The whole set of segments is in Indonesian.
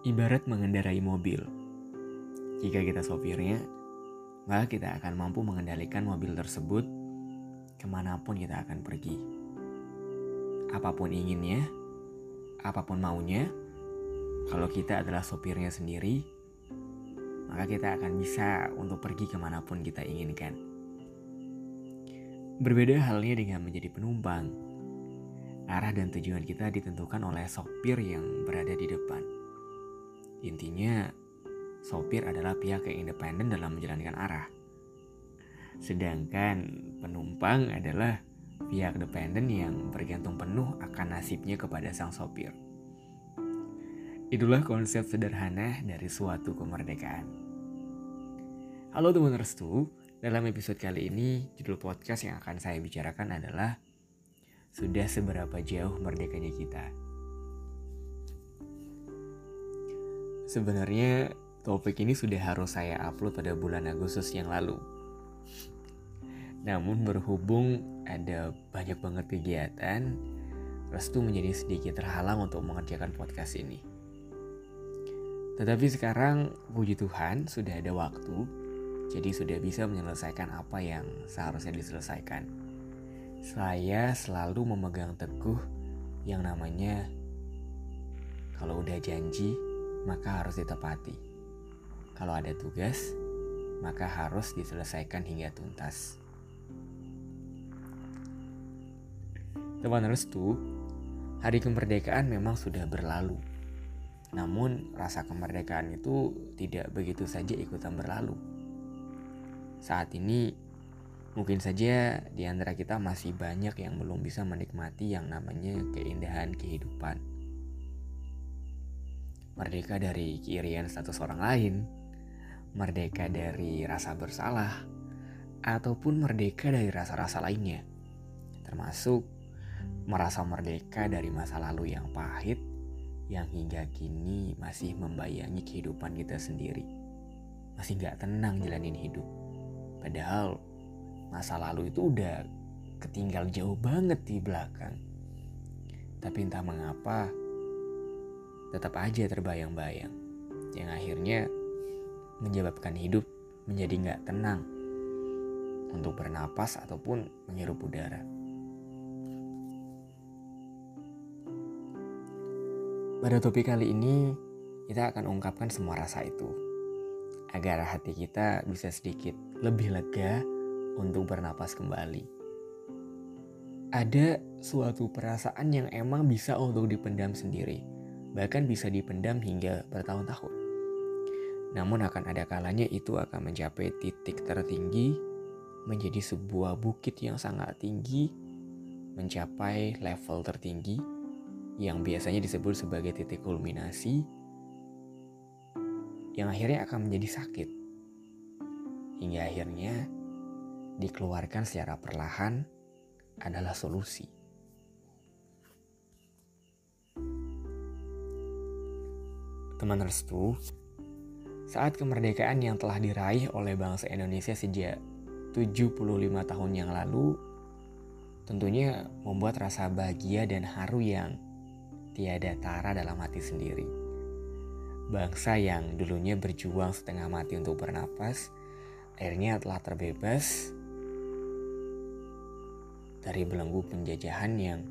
Ibarat mengendarai mobil. Jika kita sopirnya, maka kita akan mampu mengendalikan mobil tersebut ke mana pun kita akan pergi. Apa pun inginnya, apa pun maunya, kalau kita adalah sopirnya sendiri, maka kita akan bisa untuk pergi ke mana pun kita inginkan. Berbeda halnya dengan menjadi penumpang. Arah dan tujuan kita ditentukan oleh sopir yang berada di depan. Intinya, sopir adalah pihak yang independen dalam menjalankan arah. Sedangkan penumpang adalah pihak dependen yang bergantung penuh akan nasibnya kepada sang sopir. Itulah konsep sederhana dari suatu kemerdekaan. Halo teman restu, dalam episode kali ini judul podcast yang akan saya bicarakan adalah Sudah seberapa jauh merdekanya kita. Sebenarnya topik ini sudah harus saya upload pada bulan Agustus yang lalu. Namun berhubung ada banyak banget kegiatan, restu menjadi sedikit terhalang untuk mengerjakan podcast ini. Tetapi sekarang puji Tuhan sudah ada waktu, jadi sudah bisa menyelesaikan apa yang seharusnya diselesaikan. Saya selalu memegang teguh yang namanya kalau udah janji maka harus ditepati. Kalau ada tugas, maka harus diselesaikan hingga tuntas. Teman restu, hari kemerdekaan memang sudah berlalu. Namun rasa kemerdekaan itu tidak begitu saja ikutan berlalu. Saat ini mungkin saja di antara kita masih banyak yang belum bisa menikmati yang namanya keindahan kehidupan merdeka dari keirian status orang lain, merdeka dari rasa bersalah, ataupun merdeka dari rasa-rasa lainnya, termasuk merasa merdeka dari masa lalu yang pahit yang hingga kini masih membayangi kehidupan kita sendiri. Masih gak tenang jalanin hidup. Padahal masa lalu itu udah ketinggal jauh banget di belakang. Tapi entah mengapa tetap aja terbayang-bayang. Yang akhirnya menyebabkan hidup menjadi nggak tenang untuk bernapas ataupun menghirup udara. Pada topik kali ini, kita akan ungkapkan semua rasa itu. Agar hati kita bisa sedikit lebih lega untuk bernapas kembali. Ada suatu perasaan yang emang bisa untuk dipendam sendiri bahkan bisa dipendam hingga bertahun-tahun. Namun akan ada kalanya itu akan mencapai titik tertinggi, menjadi sebuah bukit yang sangat tinggi, mencapai level tertinggi yang biasanya disebut sebagai titik kulminasi, yang akhirnya akan menjadi sakit. Hingga akhirnya dikeluarkan secara perlahan adalah solusi. Teman restu, saat kemerdekaan yang telah diraih oleh bangsa Indonesia sejak 75 tahun yang lalu tentunya membuat rasa bahagia dan haru yang tiada tara dalam hati sendiri. Bangsa yang dulunya berjuang setengah mati untuk bernapas, akhirnya telah terbebas dari belenggu penjajahan yang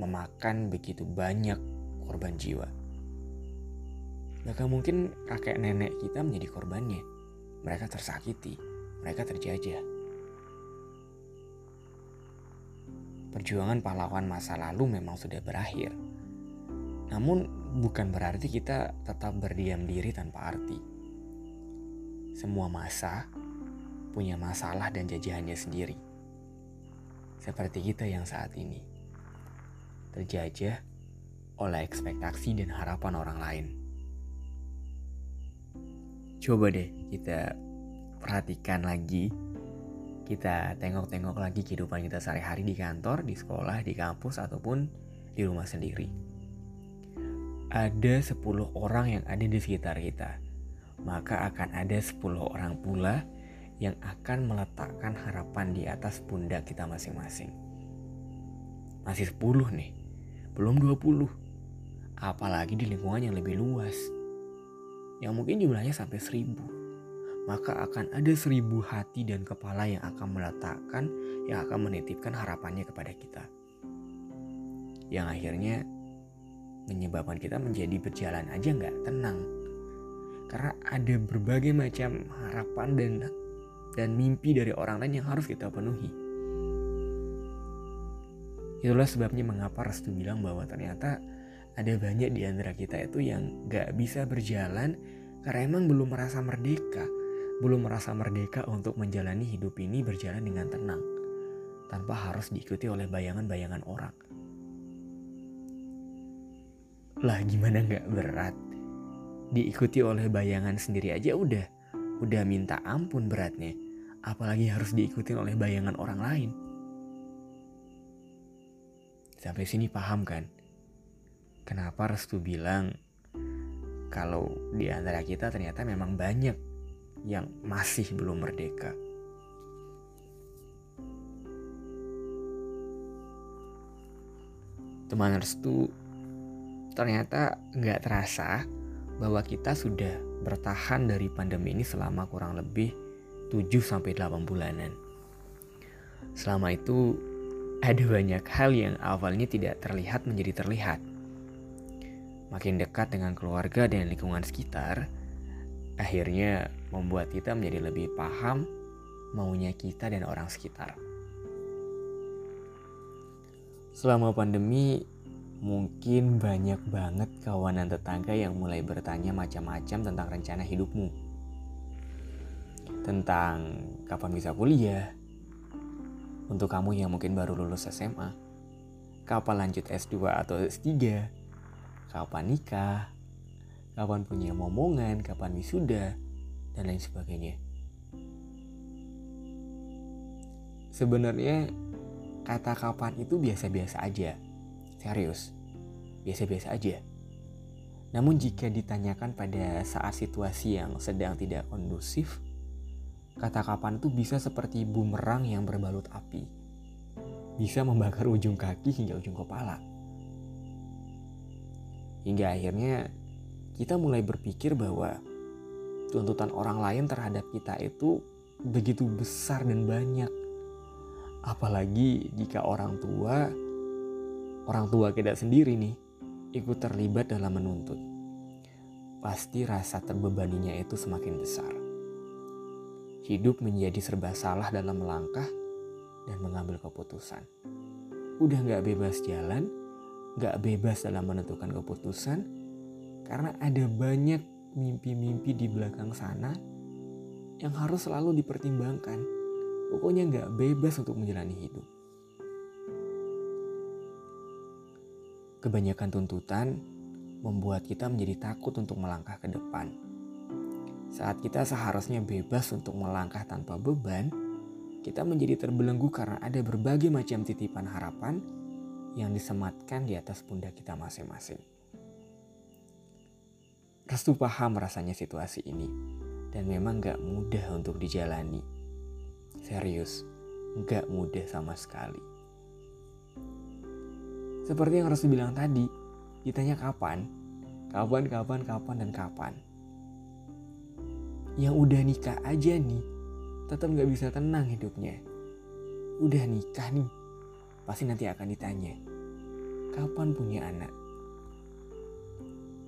memakan begitu banyak korban jiwa. Bahkan mungkin kakek nenek kita menjadi korbannya. Mereka tersakiti, mereka terjajah. Perjuangan pahlawan masa lalu memang sudah berakhir. Namun bukan berarti kita tetap berdiam diri tanpa arti. Semua masa punya masalah dan jajahannya sendiri. Seperti kita yang saat ini. Terjajah oleh ekspektasi dan harapan orang lain. Coba deh kita perhatikan lagi, kita tengok-tengok lagi kehidupan kita sehari-hari di kantor, di sekolah, di kampus, ataupun di rumah sendiri. Ada 10 orang yang ada di sekitar kita, maka akan ada 10 orang pula yang akan meletakkan harapan di atas pundak kita masing-masing. Masih 10 nih, belum 20. Apalagi di lingkungan yang lebih luas. Yang mungkin jumlahnya sampai seribu. Maka akan ada seribu hati dan kepala yang akan meletakkan, yang akan menitipkan harapannya kepada kita. Yang akhirnya menyebabkan kita menjadi berjalan aja nggak tenang. Karena ada berbagai macam harapan dan dan mimpi dari orang lain yang harus kita penuhi. Itulah sebabnya mengapa Restu bilang bahwa ternyata ada banyak di antara kita itu yang gak bisa berjalan karena emang belum merasa merdeka. Belum merasa merdeka untuk menjalani hidup ini berjalan dengan tenang. Tanpa harus diikuti oleh bayangan-bayangan orang. Lah gimana gak berat? Diikuti oleh bayangan sendiri aja udah. Udah minta ampun beratnya. Apalagi harus diikuti oleh bayangan orang lain. Sampai sini paham kan? Kenapa Restu bilang kalau di antara kita ternyata memang banyak yang masih belum merdeka. Teman Restu ternyata nggak terasa bahwa kita sudah bertahan dari pandemi ini selama kurang lebih 7-8 bulanan. Selama itu ada banyak hal yang awalnya tidak terlihat menjadi terlihat. Makin dekat dengan keluarga dan lingkungan sekitar, akhirnya membuat kita menjadi lebih paham maunya kita dan orang sekitar. Selama pandemi, mungkin banyak banget kawanan tetangga yang mulai bertanya macam-macam tentang rencana hidupmu. Tentang kapan bisa kuliah, untuk kamu yang mungkin baru lulus SMA, kapan lanjut S2 atau S3, kapan nikah, kapan punya momongan, kapan wisuda, dan lain sebagainya. Sebenarnya kata kapan itu biasa-biasa aja. Serius, biasa-biasa aja. Namun jika ditanyakan pada saat situasi yang sedang tidak kondusif, Kata kapan itu bisa seperti bumerang yang berbalut api. Bisa membakar ujung kaki hingga ujung kepala. Hingga akhirnya kita mulai berpikir bahwa tuntutan orang lain terhadap kita itu begitu besar dan banyak. Apalagi jika orang tua, orang tua kita sendiri nih, ikut terlibat dalam menuntut. Pasti rasa terbebaninya itu semakin besar hidup menjadi serba salah dalam melangkah dan mengambil keputusan. Udah gak bebas jalan, gak bebas dalam menentukan keputusan, karena ada banyak mimpi-mimpi di belakang sana yang harus selalu dipertimbangkan. Pokoknya gak bebas untuk menjalani hidup. Kebanyakan tuntutan membuat kita menjadi takut untuk melangkah ke depan saat kita seharusnya bebas untuk melangkah tanpa beban, kita menjadi terbelenggu karena ada berbagai macam titipan harapan yang disematkan di atas pundak kita masing-masing. Restu paham rasanya situasi ini dan memang gak mudah untuk dijalani. Serius, gak mudah sama sekali. Seperti yang Restu bilang tadi, ditanya kapan, kapan, kapan, kapan, dan kapan yang udah nikah aja nih tetap nggak bisa tenang hidupnya udah nikah nih pasti nanti akan ditanya kapan punya anak?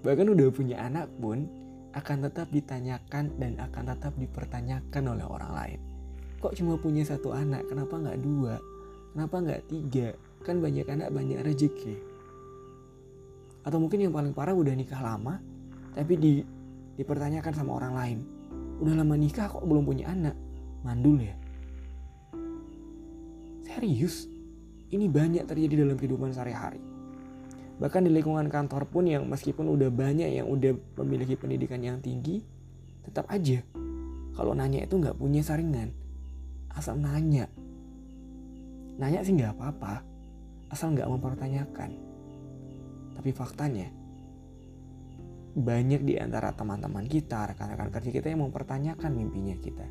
Bahkan udah punya anak pun akan tetap ditanyakan dan akan tetap dipertanyakan oleh orang lain. Kok cuma punya satu anak? Kenapa nggak dua? Kenapa nggak tiga? Kan banyak anak banyak rezeki. Atau mungkin yang paling parah udah nikah lama tapi di dipertanyakan sama orang lain udah lama nikah kok belum punya anak? Mandul ya. Serius ini banyak terjadi dalam kehidupan sehari-hari. Bahkan di lingkungan kantor pun yang meskipun udah banyak yang udah memiliki pendidikan yang tinggi tetap aja kalau nanya itu nggak punya saringan. Asal nanya. Nanya sih nggak apa-apa asal nggak mempertanyakan. Tapi faktanya banyak di antara teman-teman kita, rekan-rekan kerja kita yang mempertanyakan mimpinya kita.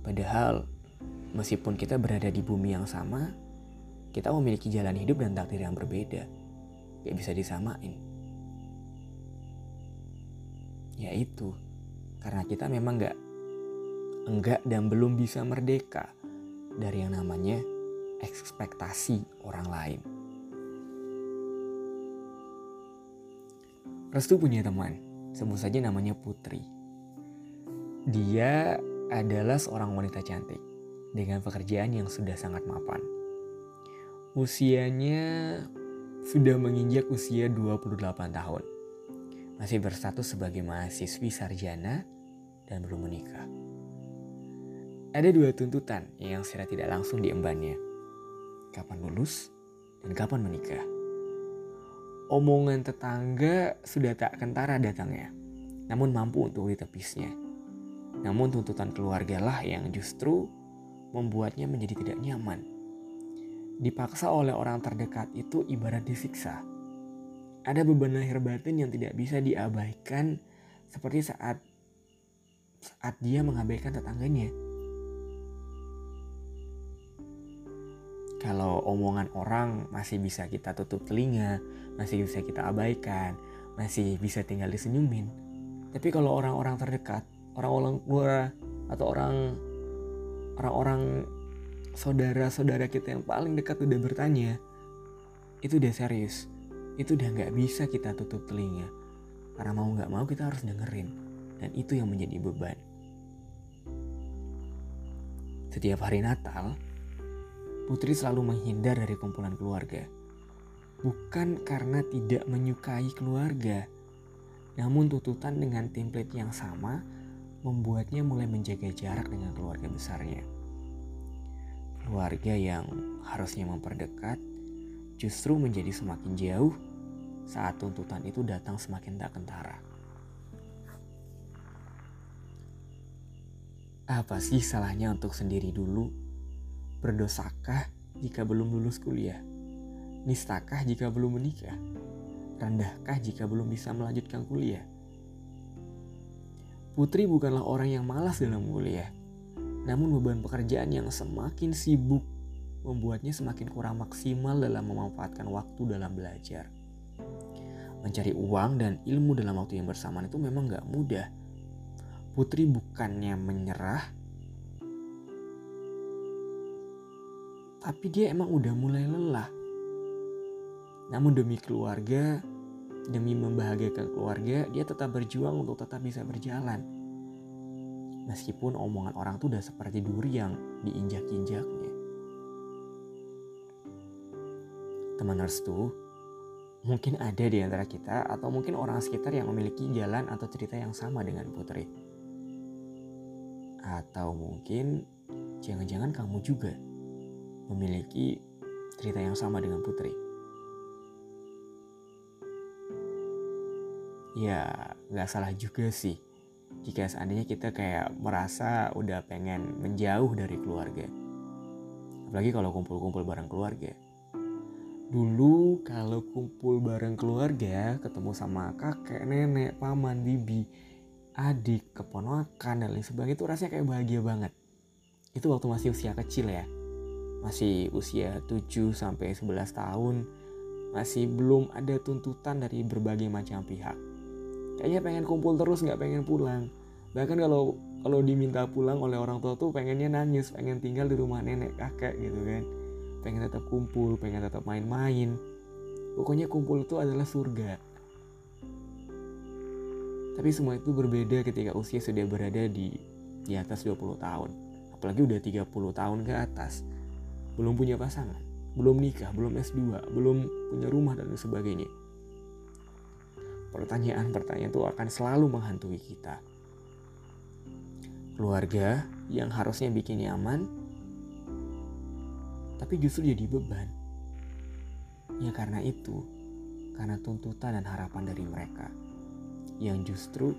Padahal, meskipun kita berada di bumi yang sama, kita memiliki jalan hidup dan takdir yang berbeda. gak bisa disamain. Ya itu, karena kita memang gak enggak dan belum bisa merdeka dari yang namanya ekspektasi orang lain. Restu punya teman, sebut saja namanya Putri. Dia adalah seorang wanita cantik dengan pekerjaan yang sudah sangat mapan. Usianya sudah menginjak usia 28 tahun. Masih berstatus sebagai mahasiswi sarjana dan belum menikah. Ada dua tuntutan yang secara tidak langsung diembannya. Kapan lulus dan kapan menikah. Omongan tetangga sudah tak kentara datangnya, namun mampu untuk ditepisnya. Namun tuntutan keluarga lah yang justru membuatnya menjadi tidak nyaman. Dipaksa oleh orang terdekat itu ibarat disiksa. Ada beban lahir batin yang tidak bisa diabaikan seperti saat saat dia mengabaikan tetangganya. Kalau omongan orang masih bisa kita tutup telinga, masih bisa kita abaikan, masih bisa tinggal disenyumin. Tapi kalau orang-orang terdekat, orang-orang tua atau orang orang-orang saudara-saudara kita yang paling dekat udah bertanya, itu udah serius. Itu udah nggak bisa kita tutup telinga. Karena mau nggak mau kita harus dengerin. Dan itu yang menjadi beban. Setiap hari Natal, Putri selalu menghindar dari kumpulan keluarga. Bukan karena tidak menyukai keluarga, namun tuntutan dengan template yang sama membuatnya mulai menjaga jarak dengan keluarga besarnya. Keluarga yang harusnya memperdekat justru menjadi semakin jauh saat tuntutan itu datang semakin tak kentara. Apa sih salahnya untuk sendiri dulu Berdosakah jika belum lulus kuliah? Nistakah jika belum menikah? Rendahkah jika belum bisa melanjutkan kuliah? Putri bukanlah orang yang malas dalam kuliah. Namun beban pekerjaan yang semakin sibuk membuatnya semakin kurang maksimal dalam memanfaatkan waktu dalam belajar. Mencari uang dan ilmu dalam waktu yang bersamaan itu memang gak mudah. Putri bukannya menyerah, tapi dia emang udah mulai lelah. Namun demi keluarga, demi membahagiakan keluarga, dia tetap berjuang untuk tetap bisa berjalan. Meskipun omongan orang tuh udah seperti duri yang diinjak-injaknya. Teman restu, mungkin ada di antara kita atau mungkin orang sekitar yang memiliki jalan atau cerita yang sama dengan Putri. Atau mungkin jangan-jangan kamu juga memiliki cerita yang sama dengan Putri. Ya, nggak salah juga sih jika seandainya kita kayak merasa udah pengen menjauh dari keluarga. Apalagi kalau kumpul-kumpul bareng keluarga. Dulu kalau kumpul bareng keluarga, ketemu sama kakek, nenek, paman, bibi, adik, keponakan, dan lain sebagainya itu rasanya kayak bahagia banget. Itu waktu masih usia kecil ya masih usia 7 sampai 11 tahun, masih belum ada tuntutan dari berbagai macam pihak. Kayaknya pengen kumpul terus nggak pengen pulang. Bahkan kalau kalau diminta pulang oleh orang tua tuh pengennya nangis, pengen tinggal di rumah nenek kakek gitu kan. Pengen tetap kumpul, pengen tetap main-main. Pokoknya kumpul itu adalah surga. Tapi semua itu berbeda ketika usia sudah berada di di atas 20 tahun. Apalagi udah 30 tahun ke atas belum punya pasangan, belum nikah, belum S2, belum punya rumah dan sebagainya. Pertanyaan-pertanyaan itu akan selalu menghantui kita. Keluarga yang harusnya bikin nyaman, tapi justru jadi beban. Ya karena itu, karena tuntutan dan harapan dari mereka, yang justru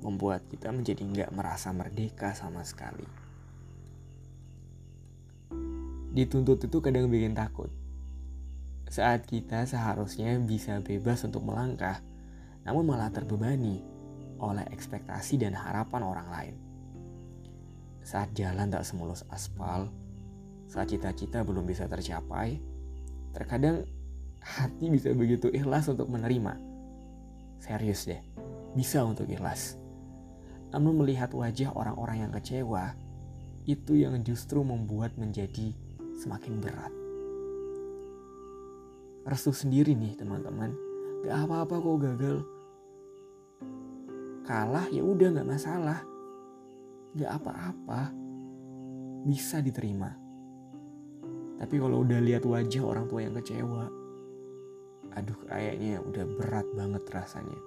membuat kita menjadi nggak merasa merdeka sama sekali dituntut itu kadang bikin takut. Saat kita seharusnya bisa bebas untuk melangkah, namun malah terbebani oleh ekspektasi dan harapan orang lain. Saat jalan tak semulus aspal, saat cita-cita belum bisa tercapai, terkadang hati bisa begitu ikhlas untuk menerima? Serius deh, bisa untuk ikhlas. Namun melihat wajah orang-orang yang kecewa, itu yang justru membuat menjadi semakin berat. Restu sendiri nih teman-teman, gak apa-apa kok gagal. Kalah ya udah gak masalah. Gak apa-apa, bisa diterima. Tapi kalau udah lihat wajah orang tua yang kecewa, aduh kayaknya udah berat banget rasanya.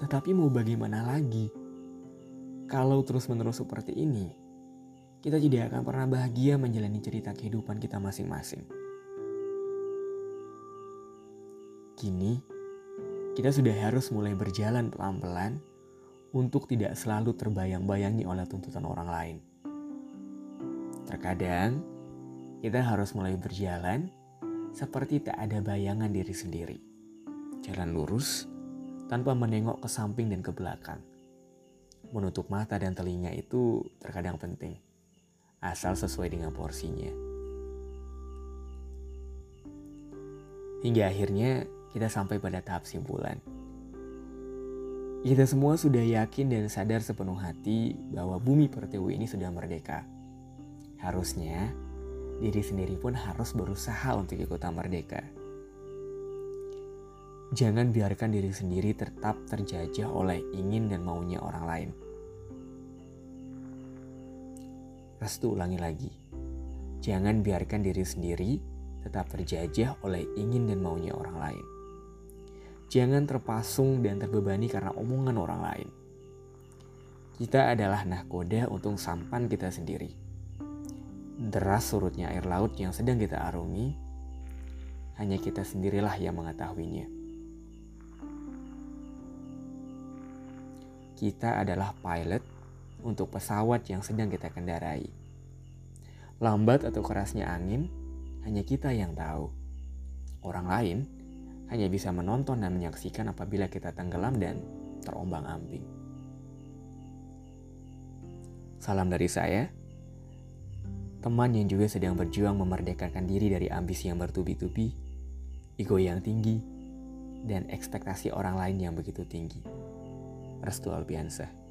Tetapi mau bagaimana lagi? Kalau terus-menerus seperti ini, kita tidak akan pernah bahagia menjalani cerita kehidupan kita masing-masing. Kini, kita sudah harus mulai berjalan pelan-pelan untuk tidak selalu terbayang-bayangi oleh tuntutan orang lain. Terkadang, kita harus mulai berjalan seperti tak ada bayangan diri sendiri. Jalan lurus tanpa menengok ke samping dan ke belakang. Menutup mata dan telinga itu terkadang penting, asal sesuai dengan porsinya. Hingga akhirnya kita sampai pada tahap simpulan. Kita semua sudah yakin dan sadar sepenuh hati bahwa bumi pertiwi ini sudah merdeka. Harusnya diri sendiri pun harus berusaha untuk ikutan merdeka. Jangan biarkan diri sendiri tetap terjajah oleh ingin dan maunya orang lain. Restu ulangi lagi. Jangan biarkan diri sendiri tetap terjajah oleh ingin dan maunya orang lain. Jangan terpasung dan terbebani karena omongan orang lain. Kita adalah nahkoda untuk sampan kita sendiri. Deras surutnya air laut yang sedang kita arungi, hanya kita sendirilah yang mengetahuinya. Kita adalah pilot untuk pesawat yang sedang kita kendarai. Lambat atau kerasnya angin, hanya kita yang tahu. Orang lain hanya bisa menonton dan menyaksikan apabila kita tenggelam dan terombang-ambing. Salam dari saya, teman yang juga sedang berjuang memerdekakan diri dari ambisi yang bertubi-tubi, ego yang tinggi, dan ekspektasi orang lain yang begitu tinggi. Restu Albiansa.